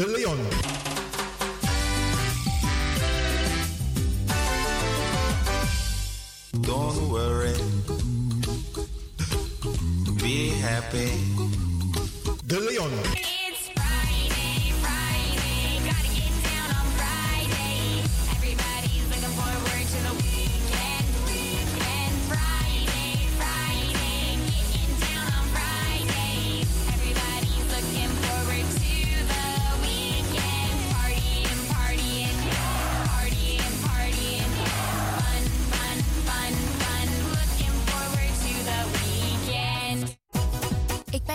De Leon. Don't worry. Be happy. De Leon.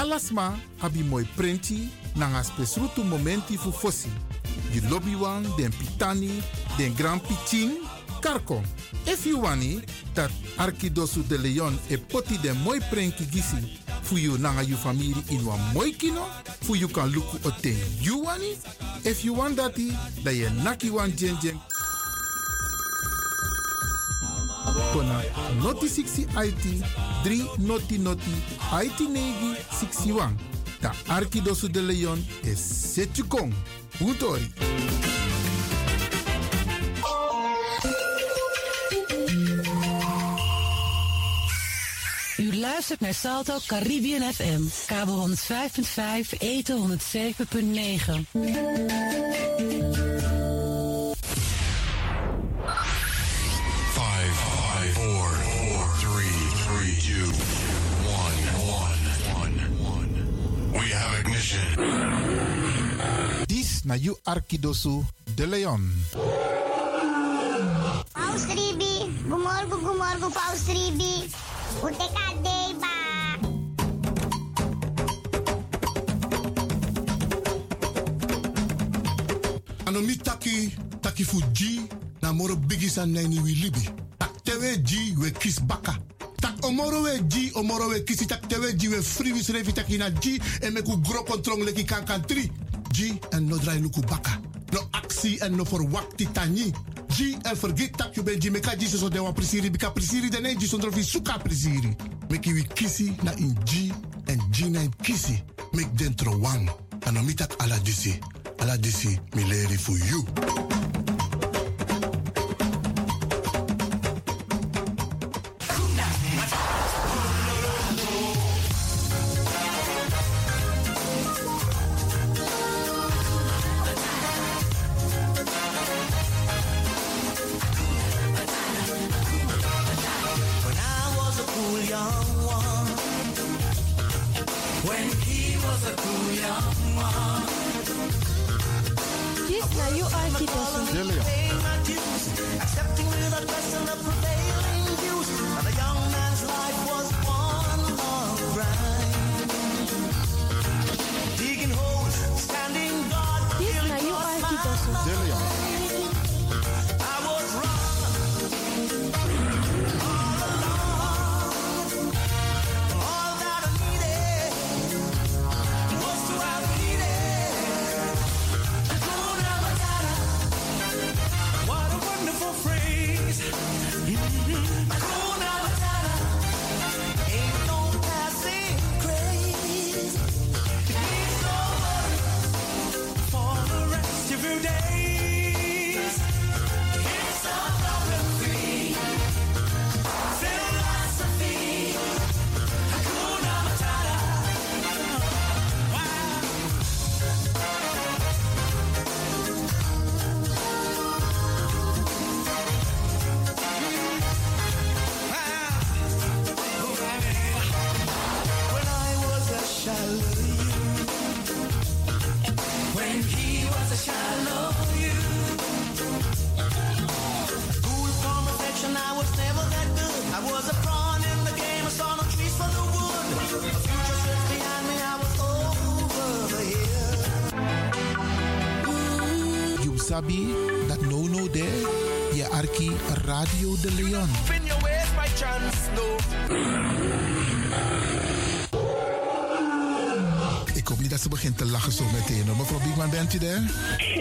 Alasma abi moi prenti nanga spesrutu momenti fu fosi. Di lobby wan, den pitani, den grand pitin, karko. If you wani, dat Arkidosu de Leon e poti den moi prenki gisi fu you nanga you family in wan moi kino, fu you kan luku o ten you wani. If you want dati, da ye naki wan jen jen kona noti 60 IT 3 noti noti IT negi 61. Da Arkidosu de Leon is Setjukong. Utori. U luistert naar Salto Caribbean FM, kabel 105.5, eten 107.9. na you Arkidosu de Leon. Paus Ribi, gumorgo gumorgo Paus Ribi. Uteka deba. Ano mi taki, taki fu G, na moro bigisa neni wi libi. Tak tewe G, we kis baka. Tak omoro we G, omoro we kisi tak tewe G, we free revi taki na G, en me ku gro kontrong leki kan kan tri. G, en no drai luku baka. No aksi en no verwakti tani. G, en vergeet tak you ben G, meka G so de wan prisiri, bika prisiri den en G sondro fi suka prisiri. Meki wi kisi na in G, en G na in kisi. Mek dentro wang. Ano mi tak ala disi. Ala disi, mi leri fu you. Radio de Leon. Ik hoop niet dat ze begint te lachen zo meteen. hoor. Mevrouw Biekman, bent u daar?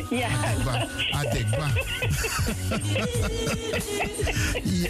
Ja. Adekba. Adekba. ja.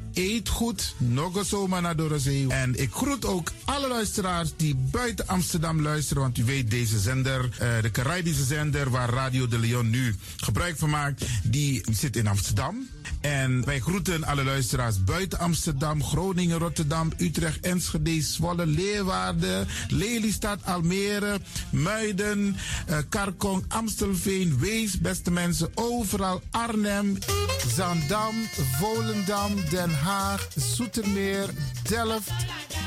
eet goed, nog zomaar naar de zee. En ik groet ook alle luisteraars die buiten Amsterdam luisteren, want u weet deze zender, eh, de Caribische zender waar Radio de Leon nu gebruik van maakt, die zit in Amsterdam. En wij groeten alle luisteraars buiten Amsterdam, Groningen, Rotterdam, Utrecht, Enschede, Zwolle, Leeuwarden, Lelystad, Almere, Muiden, eh, Karkong, Amstelveen, Wees, beste mensen, overal Arnhem, Zandam, Volendam, Den Haag, Zoetermeer, Delft,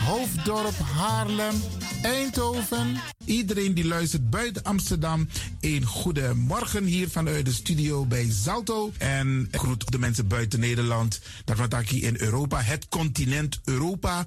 Hoofddorp, Haarlem, Eindhoven. Iedereen die luistert buiten Amsterdam, een goede morgen hier vanuit de studio bij Zalto. En groet de mensen buiten Nederland, dat wat in Europa, het continent Europa.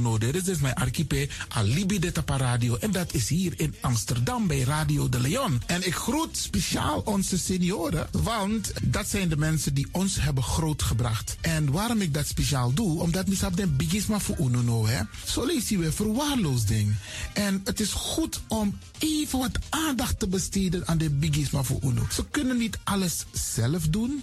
Etenono. Dit is dus mijn archipel Alibi de Radio. En dat is hier in Amsterdam bij Radio de Leon. En ik groet speciaal onze senioren, want dat zijn de mensen die ons hebben grootgebracht. En waarom ik dat speciaal doe, omdat hebben den bigisma voor uno hè. Zo lezen we verwaarloosding. En het is goed om even wat aandacht te besteden aan de bigisma voor uno. Ze kunnen niet alles zelf doen.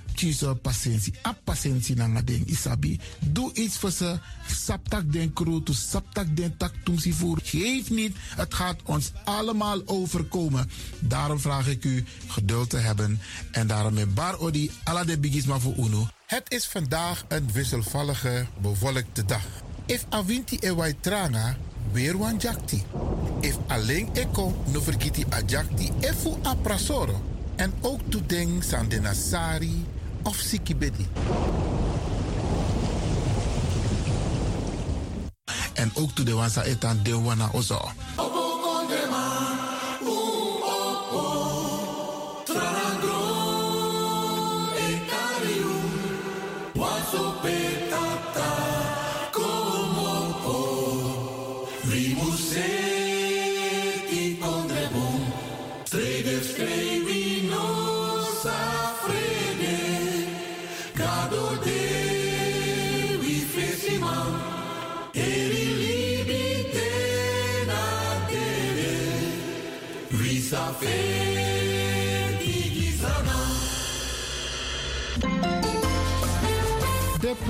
tjiso patiëntie. A patiëntie na ding isabi. Doe iets voor ze. Saptak den kroto, saptak den tak tumsi voer. Geef niet, het gaat ons allemaal overkomen. Daarom vraag ik u geduld te hebben. En daarom met bar odi ala de bigisma voor uno. Het is vandaag een wisselvallige, bewolkte dag. If avinti e wai tranga, weer wan jakti. If alleen eko no vergiti a jakti, efu a prasoro. En ook to ding san of sikibedi. En ook to de wansa etan de wana ozo.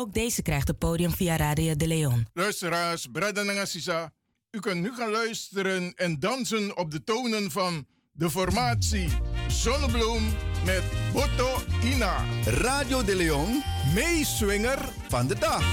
Ook deze krijgt het podium via Radio de Leon. Luisteraars, Braden en Assisa, u kunt nu gaan luisteren en dansen op de tonen van de formatie Zonnebloem met Botto Ina. Radio de Leon, meeswinger van de dag.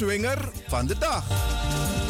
Meeswinger van de dag.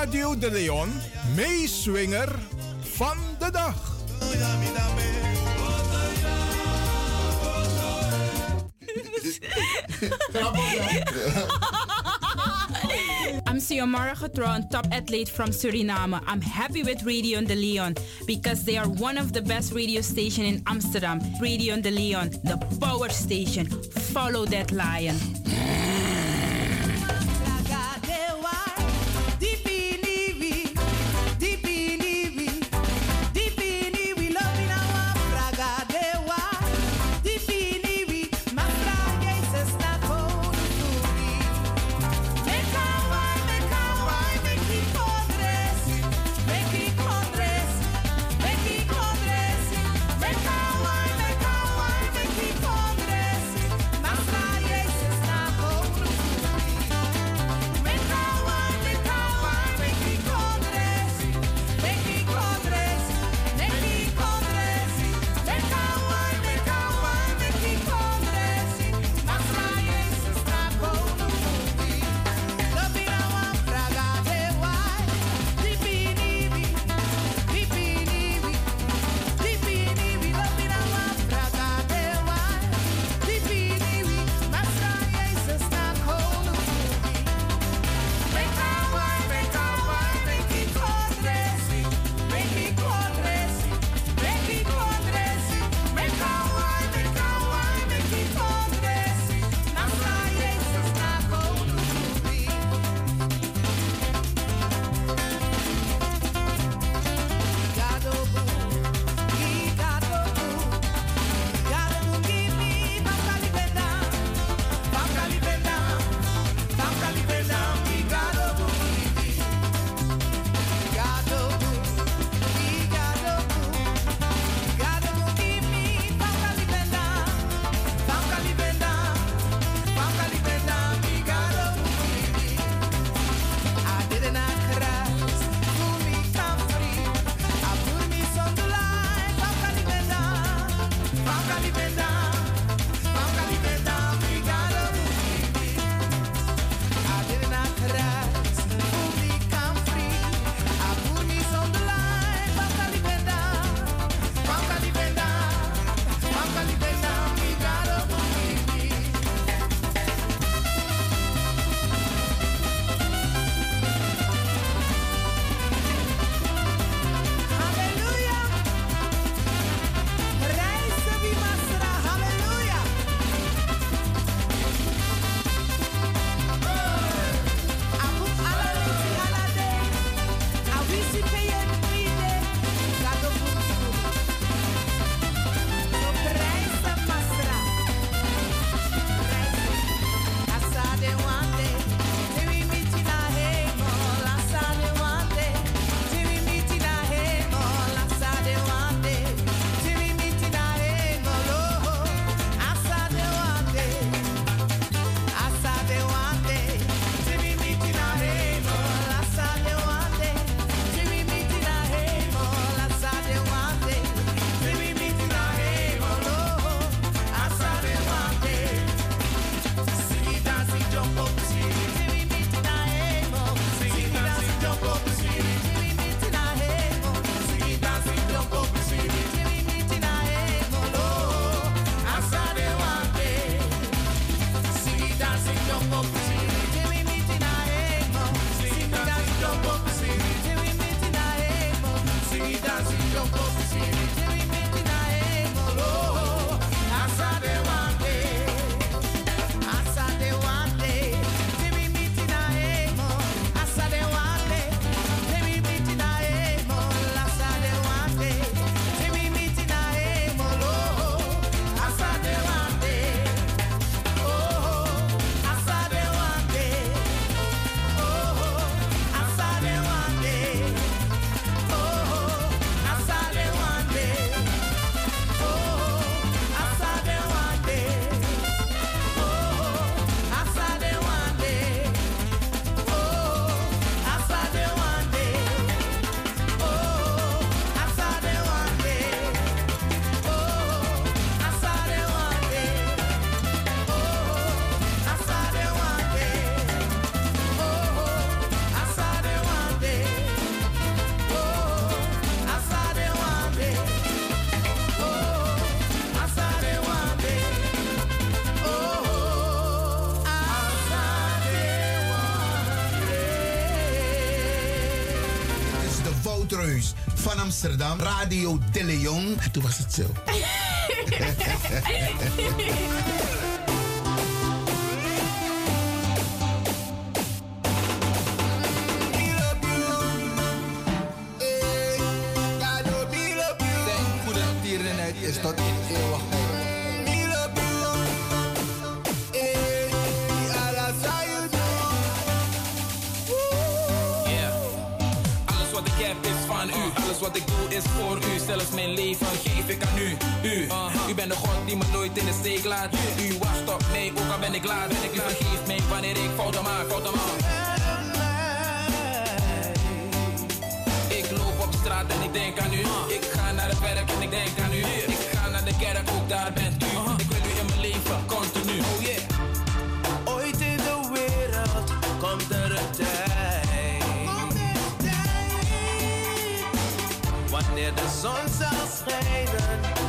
Radio de Leon, meeswinger van de dag. I'm Xiomara Getron, top athlete from Suriname. I'm happy with Radio de Leon because they are one of the best radio station in Amsterdam. Radio de Leon, the power station. Follow that lion. Van Amsterdam, Radio De Leon. En toen was het zo. vergeeft mij wanneer ik fouten maak. Fouten maak. Ik loop op straat en ik denk aan u. Ik ga naar het werk en ik denk aan u. Ik ga naar de kerk, ook daar bent u. Ik wil u in mijn leven, continu. Oh yeah. Ooit in de wereld komt er een tijd. Wanneer de zon zal schijnen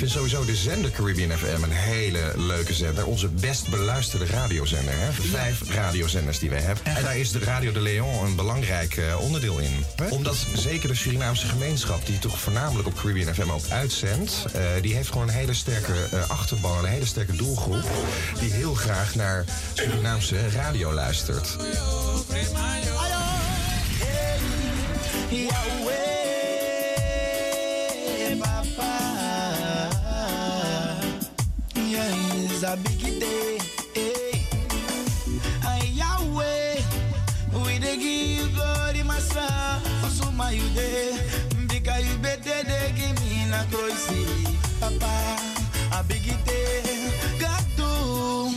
vind sowieso de zender Caribbean FM een hele leuke zender. Onze best beluisterde radiozender. Hè? Vijf radiozenders die wij hebben. En daar is de Radio de Leon een belangrijk eh, onderdeel in. Omdat zeker de Surinaamse gemeenschap, die toch voornamelijk op Caribbean FM ook uitzendt, eh, die heeft gewoon een hele sterke eh, achterban, een hele sterke doelgroep. Die heel graag naar Surinaamse radio luistert. Crossy, Papa. a bigite. Gato,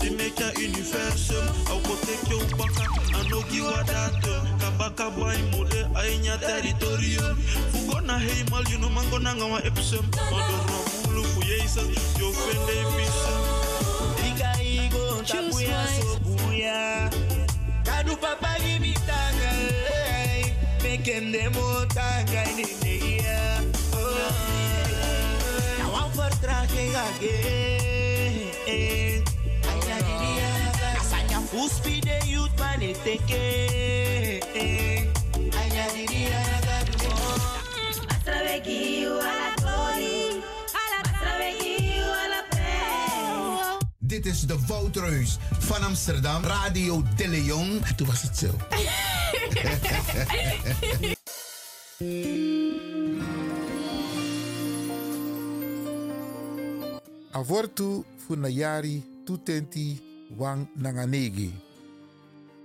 emeka universum. Akoteke ukpaka anogiwa datu uh, kabakaba imode ainya territorium. Fugo na heimal yuno mango nangawa epsum odoro bulu fuyeisa bisa kadu papa motanga oh. Now I'm for tracking eh, again eh. Dit is de Woutreus van Amsterdam, Radio De Leon. Toen was het zo. Avortu funayari tutenti wang nanganegi.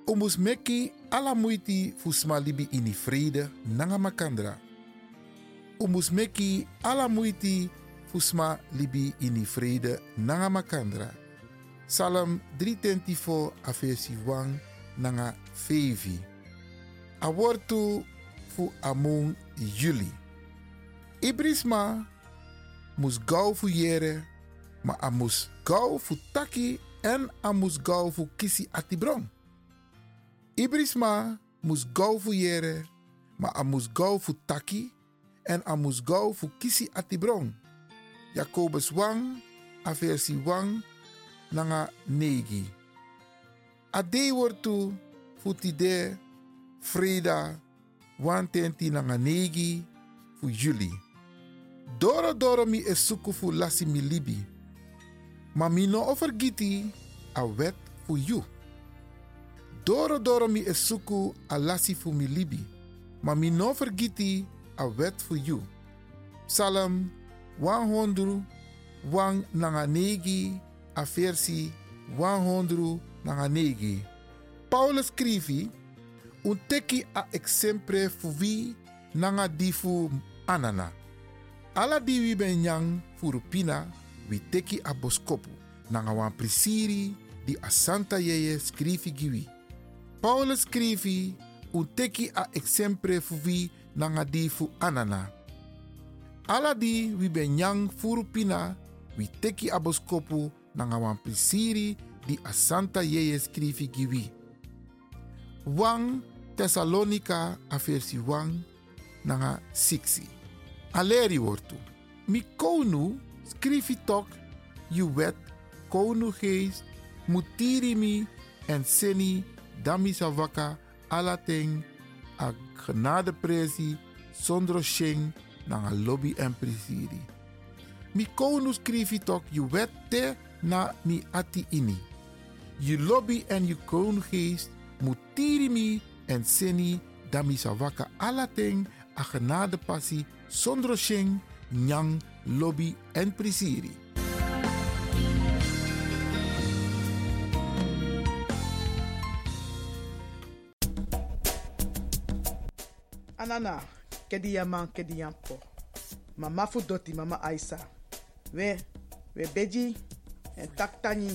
Umus meki ala muiti fusma libi ini vrede nanga makandra. Umus meki ala muiti fusma libi ini vrede nanga makandra. Salam 324 afesi wang nanga fevi. Awortu fu among juli. Ibrisma mus gauw fu yere, ma a mus gauw fu taki en a mus gauw fu kisi atibron. Ibrisma mus gauw fu yere, ma a mus gauw fu taki en a mus gauw fu kisi atibron. Jacobus wang, a wang, nanga negi. A dei wortu fu tide, Freda, wantenti nanga negi, fu juli. Doro doro mi e suku fu lasi mi libi. Ma mi no a wet fu you. Doro doro mi e suku a lasi fu mi libi. Ma mi no vergiti a wet fu you. Psalm 100 wang nanga negi a versi 100 nanga negi. Paulus scrivi un teki a exemple fu vi nanga difu anana. Ala di wi ben yang teki a boskopu nanga wan prisiri di a santa yeye skrifi giwi. Paulus skrifi un teki a exemple fu vi nanga di fu anana. Ala di wi ben yang furupina wi teki a nanga wan prisiri di a santa yeye skrifi giwi. Wang Thessalonica a versi wang nanga 6. Aleri wortu. Mi konu skrifi tok you wet konu geest mutiri mi en seni dami savaka alateng a genade presi sondro sheng nanga lobby en prisiri. Mi konu skrifi tok you wet te na mi ati ini. You lobby en you konu geest mutiri mi en seni dami savaka alateng a passie Sondro Sheng, Nyang, Lobby en Prisiri. Anana, kedi yaman, kedi yampo. Mama fu doti, mama Aisa. We, we beji, en taktani.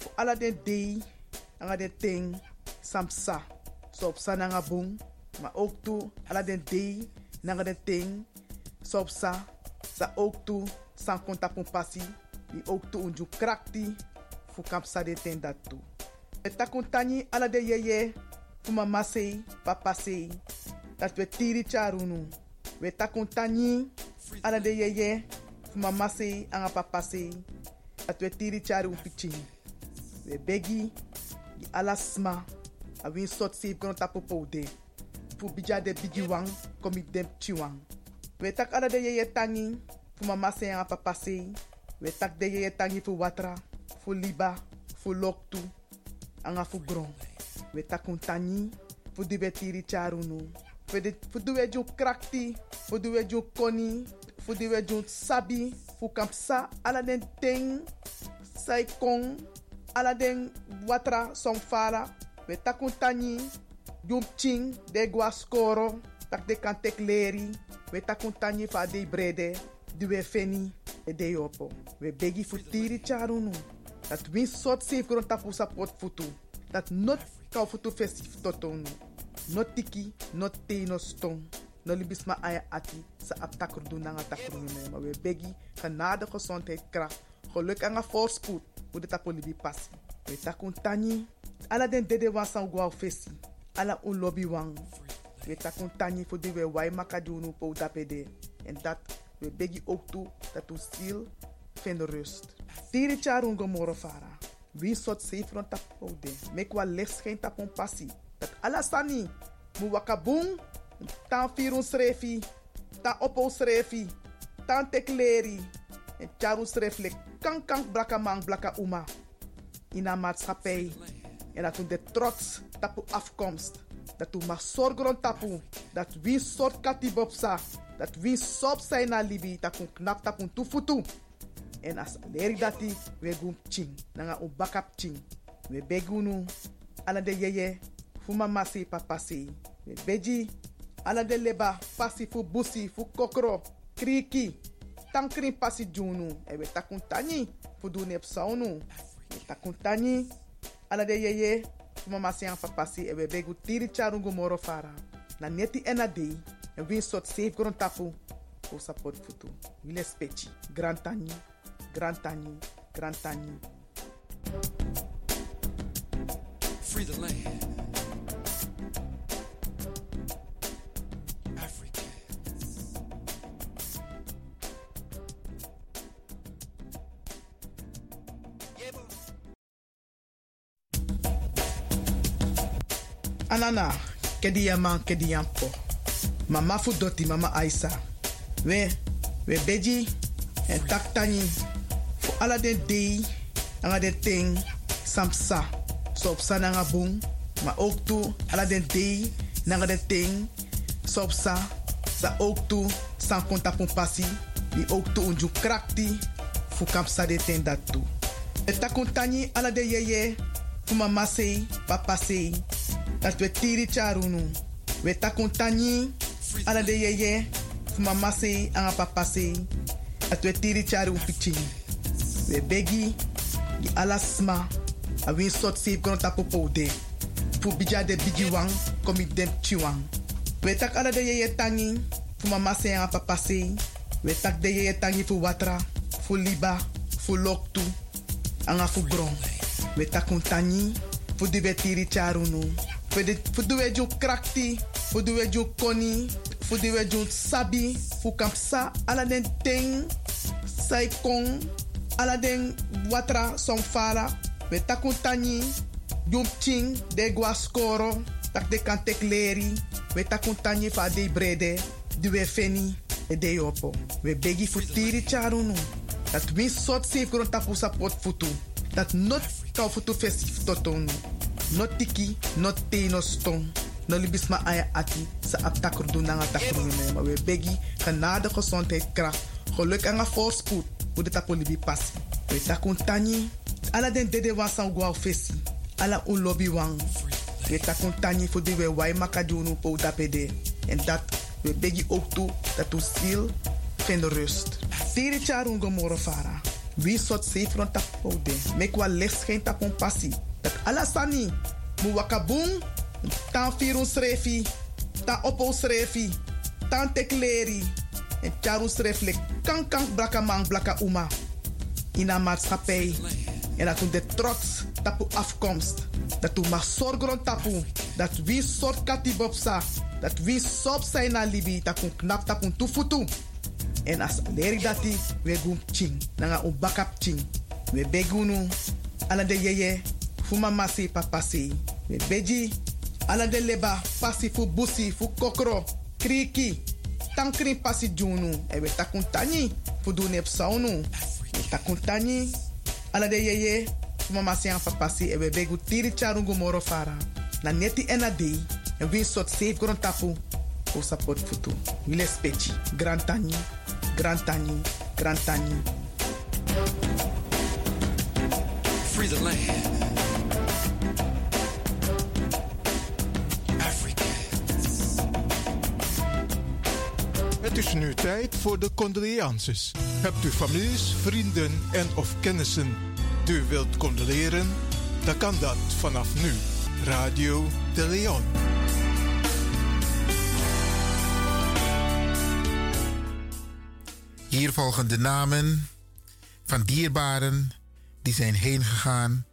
Fu ala den dei, ting, samsa. So op sa nanga bung, maar ook toe, dei, nanga ting, so op sa. Sa ook san konta pun pasi. Die ook toe unju krakti, fu kamp sa de ten dat toe. Ala de yeye, fu mama sei, papa sei. Dat we tiri charunu. We takuntani ala de yeye, fu mama sei, anga papa sei. Dat we tiri charu pichin. We begi, di ala a win sot sei kono tapo poude. fu bija de bigi wang komi dem chiwang. We tak ala de yeye tangi fu mama se papa se. We tak de yeye tangi fu watra, fu liba, fu loktu, anga gron. We tak un tangi fu di betiri charunu. Fu de krakti, fu duwe ju koni, fu duwe ju sabi, fu kampsa ala den ting, sai kong, ala den watra som fara. We tak un ching de guascoro, tak de kan tek leri, we tak un tanyi fa de brede, di we feni, e de yopo. We begi futiri charunu. Dat win sot safe gron tapu sapot futu. Dat not kau futu festif totonu. Not tiki, not te no stong. No libis ma aya ati, sa ap doen nanga me. We begi, genade gezondheid kracht, geluk een voorspoed, hoe de tapu libi passi. We tak un tanyi, ala den dede wansan guau fesi ala un lobby wang. We tak un tanyi voor die we wai makadunu po tapede. En dat we begi ook toe dat u ziel vindt rust. Tiri charun gomoro fara. Wie sot sefron tapo de. Mek wa les geen tapon passi. Dat ala sani. Mu wakabung. Tan firun srefi. Tan opo srefi. Tan tekleri. En charun sreflek. Kan kan blaka mang uma. In een maatschappij. En dat de trots tapu afkomst. Dat we maar zorgen tapu. Dat we soort katibopsa. Dat we sop zijn na libi. Dat we knap tapu tufutu. En als leri dati we gum ching. Nanga un bakap ching. We begunu. Ala de yeye. Fu mama papa si. We beji. Ala de leba. Pasi fu busi. Fu kokro. Kriki. Tankrin pasi junu. E we takun tani. Fu du nep saunu. We takun tani. Ala de yeye. Fu mama si an papa si. E we begu tiri charungu moro fara. Na neti ena dei. En win sot safe gron tapu. Fu support futu. Wile spechi. Grand tani. Grand tani. Grand tani. Free the land. Anana, kedi yaman, kedi yampo. Mama fu doti, mama Aisa. We, we beji, en tak tani. Fu ala den dei, anga den ting, samsa. So op sa nanga bung. Maar ook toe, ala den dei, nanga den ting, so op sa. Ook toe, san konta pun pasi. Ook toe unju krakti. Fu kamsa de ten dat toe. Et takuntani ala de yeye, fu mama sei, papa sei. Dat we tiri charunu. We takuntani ala de yeye, mama sei, anga papa sei. Dat we tiri charu piching. We begi, di ala sma. A win sot safe kono tapo de. Fu bija de bigi wang, komi dem chiwang. We tak ala de yeye tangi, fu mama sei, anga papa sei. We tak de yeye tangi fu watra, fu liba, fu loktu, anga fu gron. We takuntani, fu di we tiri charunu. Fu de- we ju krakti, fu di we ju koni, fu di we ju sabi, fu kampsa ala den ting, sai kong, ala watra som fara. We takuntani, jum ching, de guascoro, tak de kantek leri. We takuntani fa de brede, di we feni, e de yopo. We begi fu tiri charunu. Dat win sot safe grond tapu sapot futu. Dat not kau futu festif totonu. Not tiki, not te no stong. No libis ma aya ati sa ap takru doen nanga takru me. Maar we begi genade gezondheid kracht. Geluk en een voorspoed. Hoe de tapu libi passi. We takun tani. Ala den dede wan fesi. Ala un lobby wang. We takun tani voor die we wai makadunu po. En dat we begi ook toe dat u ziel vind rust. Tiri charungo moro. Wie sot safe rond tapo de. Mek wa licht geen tapon passi. Dat alasani. Mu wakabung. Tan firun srefi. Tan opo srefi. Tan tekleri. En charu sreflek. Kan kan blaka mang blaka uma. In een maatschappij. En dat de trots tapu afkomst. Dat u zorgen rond tapu. Dat wie soort katibopsa. Dat wie sop zijn na libi. Dat u knap tufutu. En as leri dati, we gum ching. Nanga un ching. We begunu. Ala de yeye. Fu mama se papa se. We beji. Ala de leba pasi fu busi fu kokro. Kriki. Tankri pasi junu. E we takun tani. Fu nep saunu. We takun tani. Ala de yeye. Fu mama si fa pasi. E we begu tiri charungu moro fara. Na neti. En win sot safe gron tapu. Fu support futu. Wile. Grand Grand tani. Grand tani. Free the land. Het is nu tijd voor de condolences. Hebt u families, vrienden en of kennissen die u wilt condoleren? Dan kan dat vanaf nu. Radio de Leon. Hier volgen de namen van dierbaren die zijn heen gegaan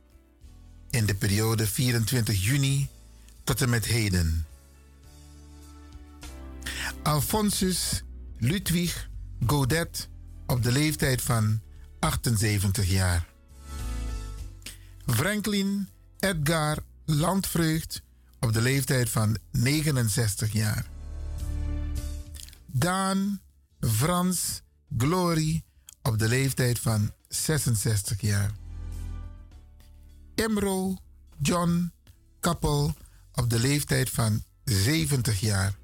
in de periode 24 juni tot en met heden. Alphonsus Ludwig Godet op de leeftijd van 78 jaar. Franklin Edgar Landvreugd op de leeftijd van 69 jaar. Daan Frans Glory op de leeftijd van 66 jaar. Emro John Kappel op de leeftijd van 70 jaar.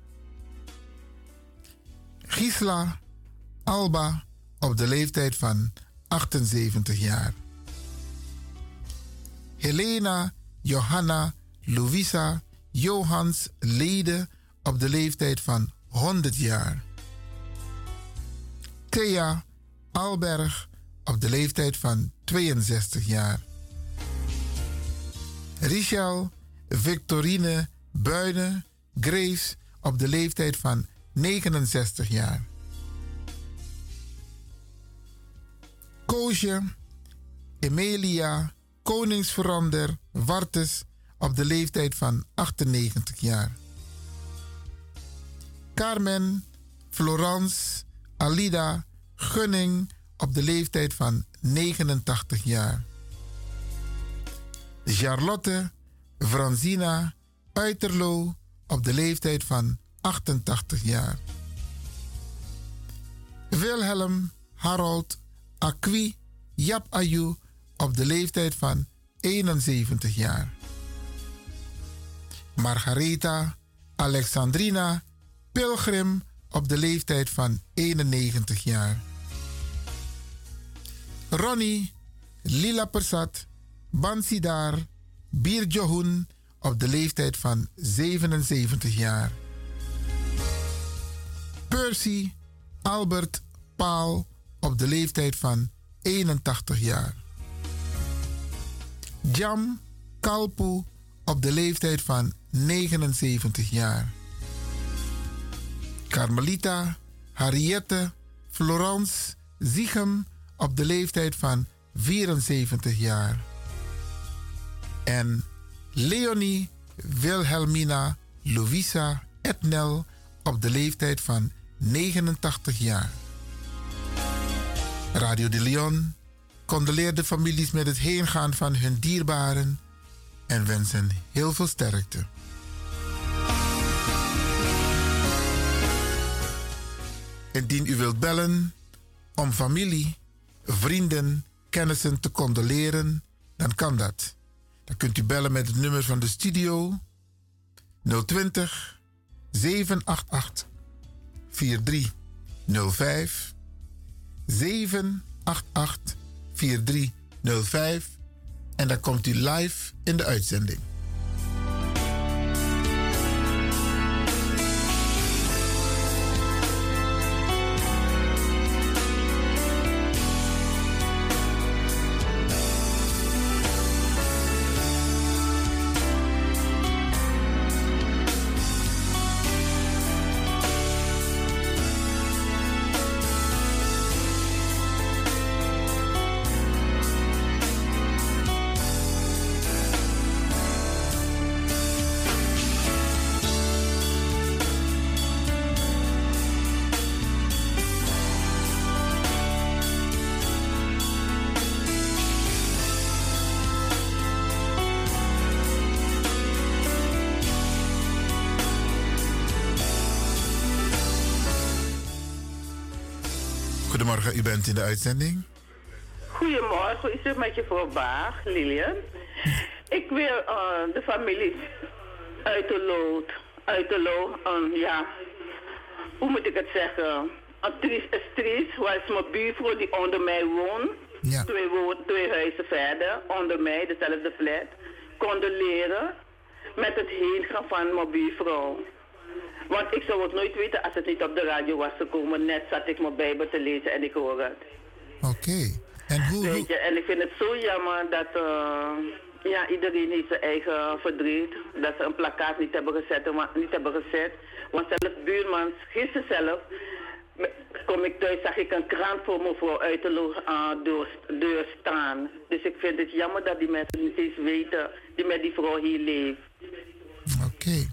Gisla Alba op de leeftijd van 78 jaar. Helena Johanna Louisa Johans Lede op de leeftijd van 100 jaar. Thea Alberg op de leeftijd van 62 jaar. Richel Victorine Buine Grace op de leeftijd van 69 jaar. Koosje Emilia Koningsverander Wartes op de leeftijd van 98 jaar. Carmen Florence Alida Gunning op de leeftijd van 89 jaar. Charlotte Franzina Uiterlo op de leeftijd van 88 jaar. Wilhelm Harold Acqui Jap op de leeftijd van 71 jaar. Margaretha Alexandrina Pilgrim op de leeftijd van 91 jaar. Ronnie Lila Persat Bansidar Bir Johun op de leeftijd van 77 jaar. Percy Albert Paul op de leeftijd van 81 jaar. Jam Kalpu op de leeftijd van 79 jaar. Carmelita Harriette Florence Ziegem op de leeftijd van 74 jaar. En Leonie Wilhelmina Louisa Etnel op de leeftijd van 89 jaar. Radio de Leon condoleert families met het heengaan van hun dierbaren en wensen heel veel sterkte. Indien u wilt bellen om familie, vrienden, kennissen te condoleren, dan kan dat. Dan kunt u bellen met het nummer van de studio 020 788 4305 788 4305 en dan komt u live in de uitzending. Bent in de uitzending. Goedemorgen, is het met je vrouw Baag, Lilian? Ik wil eh, de familie uit de lood, uit de lood, eh, ja, hoe moet ik het zeggen? Een triest is triest, waar is mijn buurvrouw die onder mij woont. Twee, wo twee huizen verder, onder mij, dezelfde flat. Condoleren met het heengaan van mijn buurvrouw. Want ik zou het nooit weten als het niet op de radio was gekomen. Net zat ik mijn Bijbel te lezen en ik hoor het. Oké. En hoe... Weet je, en ik vind het zo jammer dat uh, ja, iedereen heeft zijn eigen verdriet. Dat ze een plakkaat niet hebben gezet. Maar, niet hebben gezet. Want zelfs buurman, gisteren zelf, kom ik thuis, zag ik een krant voor mevrouw uit de uh, deur, deur staan. Dus ik vind het jammer dat die mensen niet eens weten die met die vrouw hier leeft.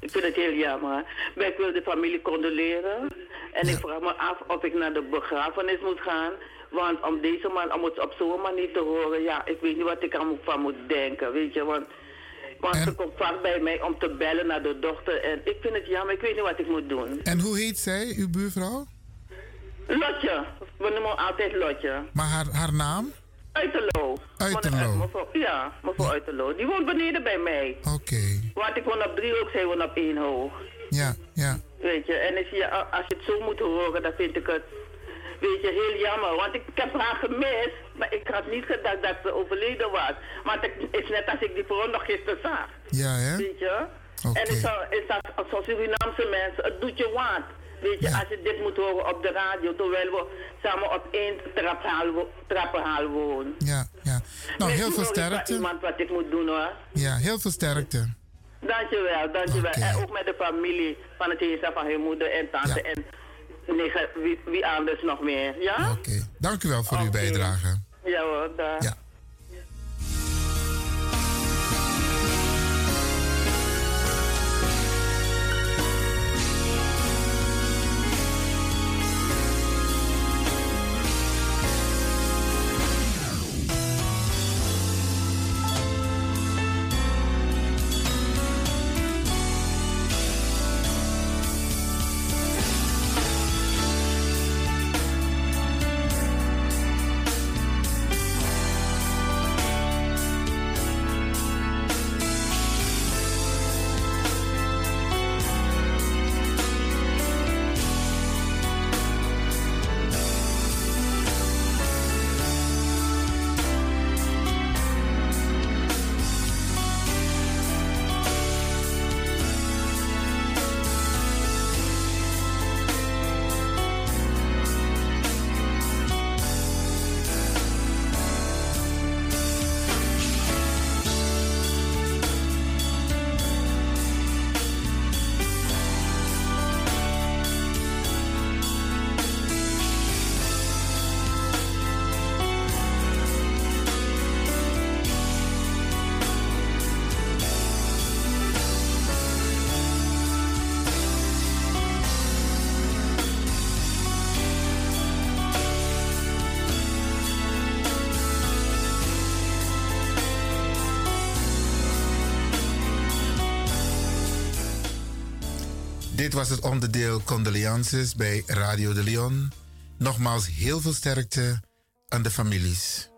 Ik vind het heel jammer. Maar ik wil de familie condoleren. En ik vraag me af of ik naar de begrafenis moet gaan. Want om deze man, om het op zo'n manier te horen, ja, ik weet niet wat ik aan van moet denken, weet je. Want, want ze komt vaak bij mij om te bellen naar de dochter. En ik vind het jammer, ik weet niet wat ik moet doen. En hoe heet zij, uw buurvrouw? Lotje. We noemen haar altijd Lotje. Maar haar, haar naam? Uiterlo. Uiterlo. Ja, mevrouw Uiterlo. Die woont beneden bij mij. Oké. Want ik woon op drie ook, zij woont op één hoog. Ja, ja. Weet je, en als je, als je het zo moet horen, dan vind ik het, weet je, heel jammer. Want ik, heb haar gemist, maar ik had niet gedacht dat ze overleden was. Want het is net als ik die vrouw nog gisteren zag. Ja, hè? Weet je? Okay. En ik zou, ik zou, als Surinaamse mensen, het doet je wat. Weet je, als je dit moet horen op de radio, terwijl we samen op één trappenhaal wonen. Ja, ja. Nou, heel veel sterkte. iemand wat ik moet doen hoor. Ja, heel veel sterkte. Dankjewel, dankjewel. Okay. En ook met de familie van het heersen van hun moeder en tante en wie, wie anders nog meer. Ja? Oké, okay. dank u wel voor okay. uw bijdrage. Ja hoor, daar. Ja. Dit was het onderdeel Condolences bij Radio de Leon. Nogmaals heel veel sterkte aan de families.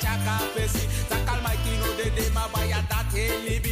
Chaka Pesi, Zakal Mighty, no, the name of he Libi.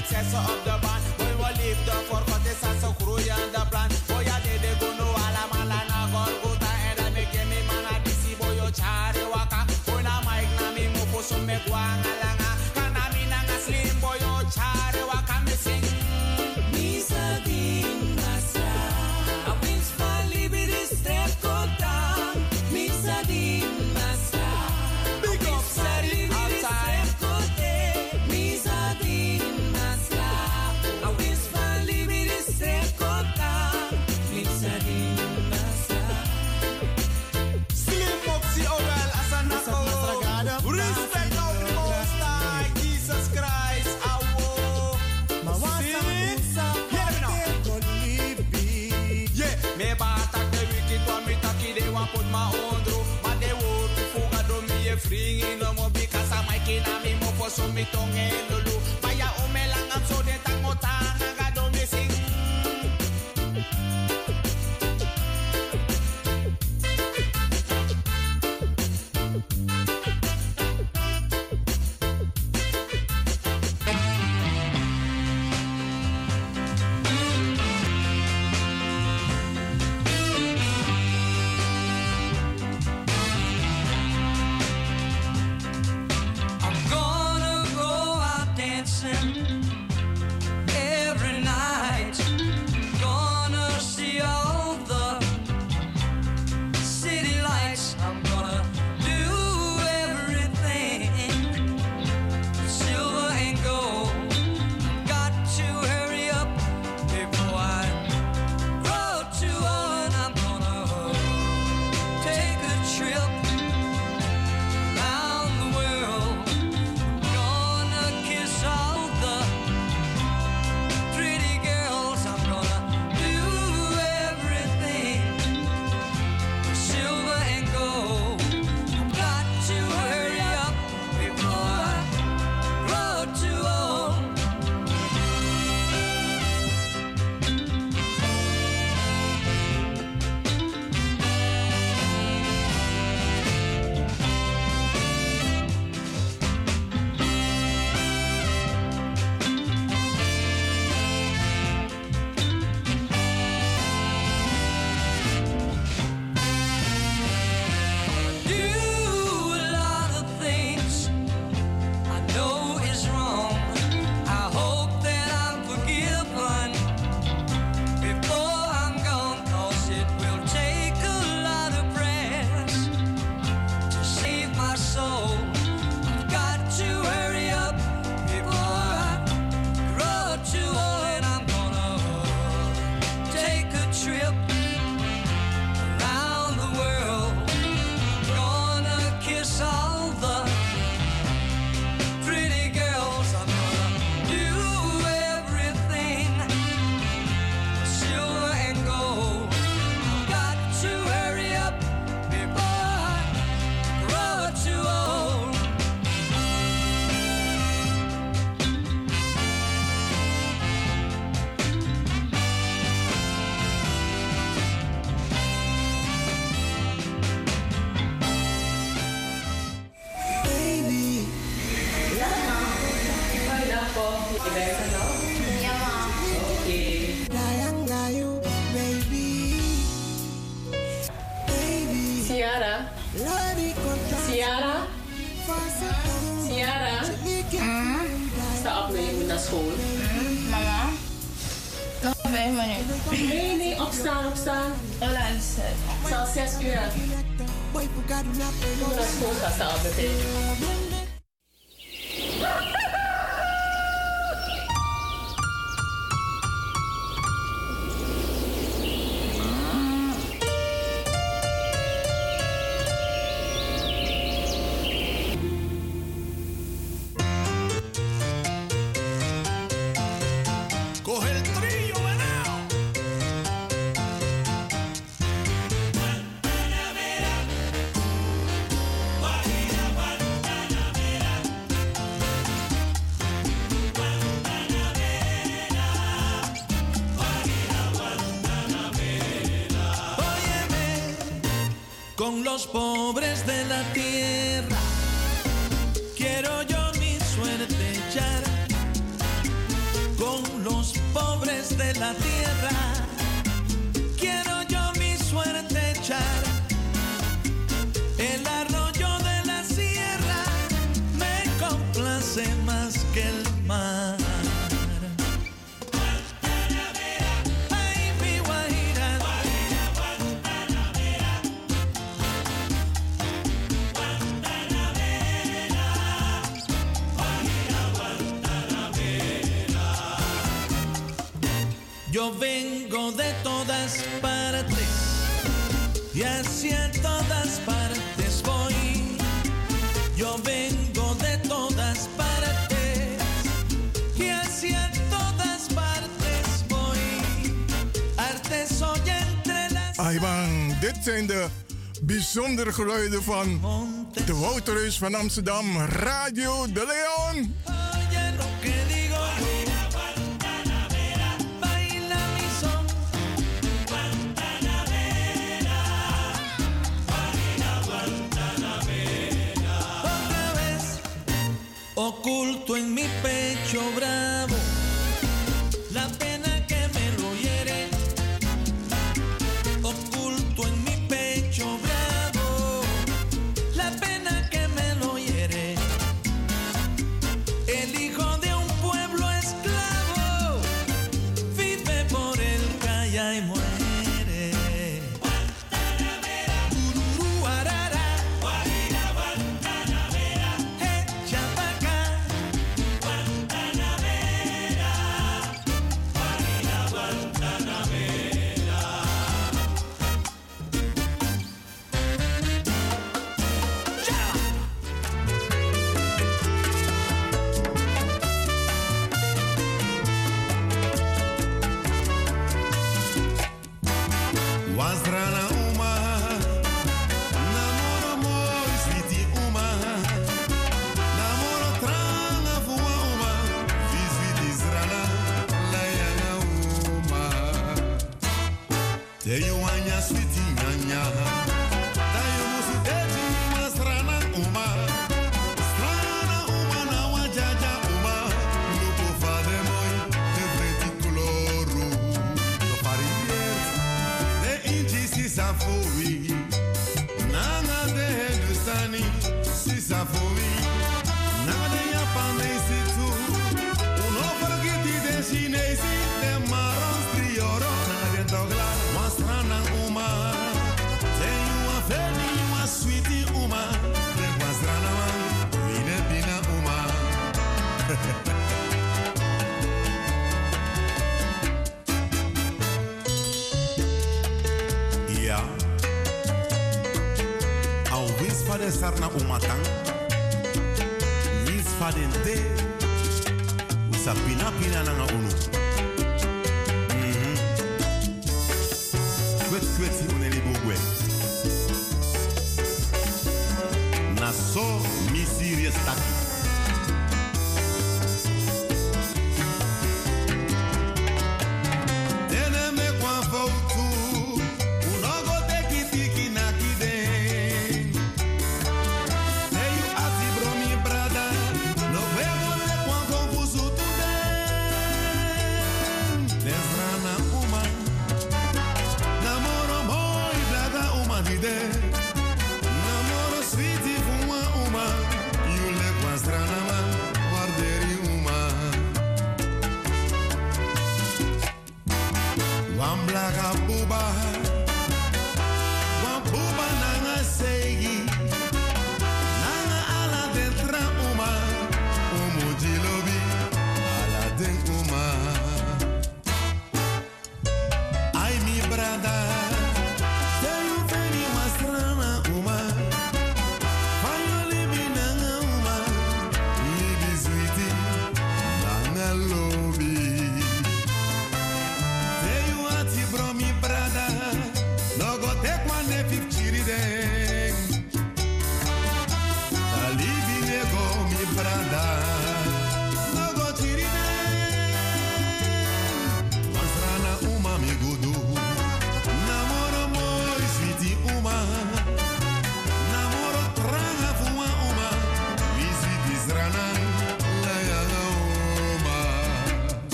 excess of the band. boy, we leave the forgot, it's so crew and the plan. Boy, I did go no alamala na gorgota. And I make me man a busy boy, yo chari waka. Boy, I mic na me mofo so me guanga. los pobres de la tierra. Quiero yo mi suerte echar con los pobres de la tierra. Bijzonder geluiden van de Wouterus van Amsterdam, Radio De Leon. sarna umatan mis fadente usapina pina nanga unu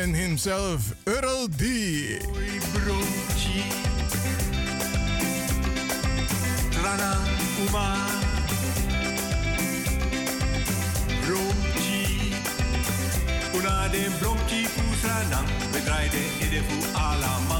man himself, Earl D. Una den blomki pusana, we draaiden in de alama.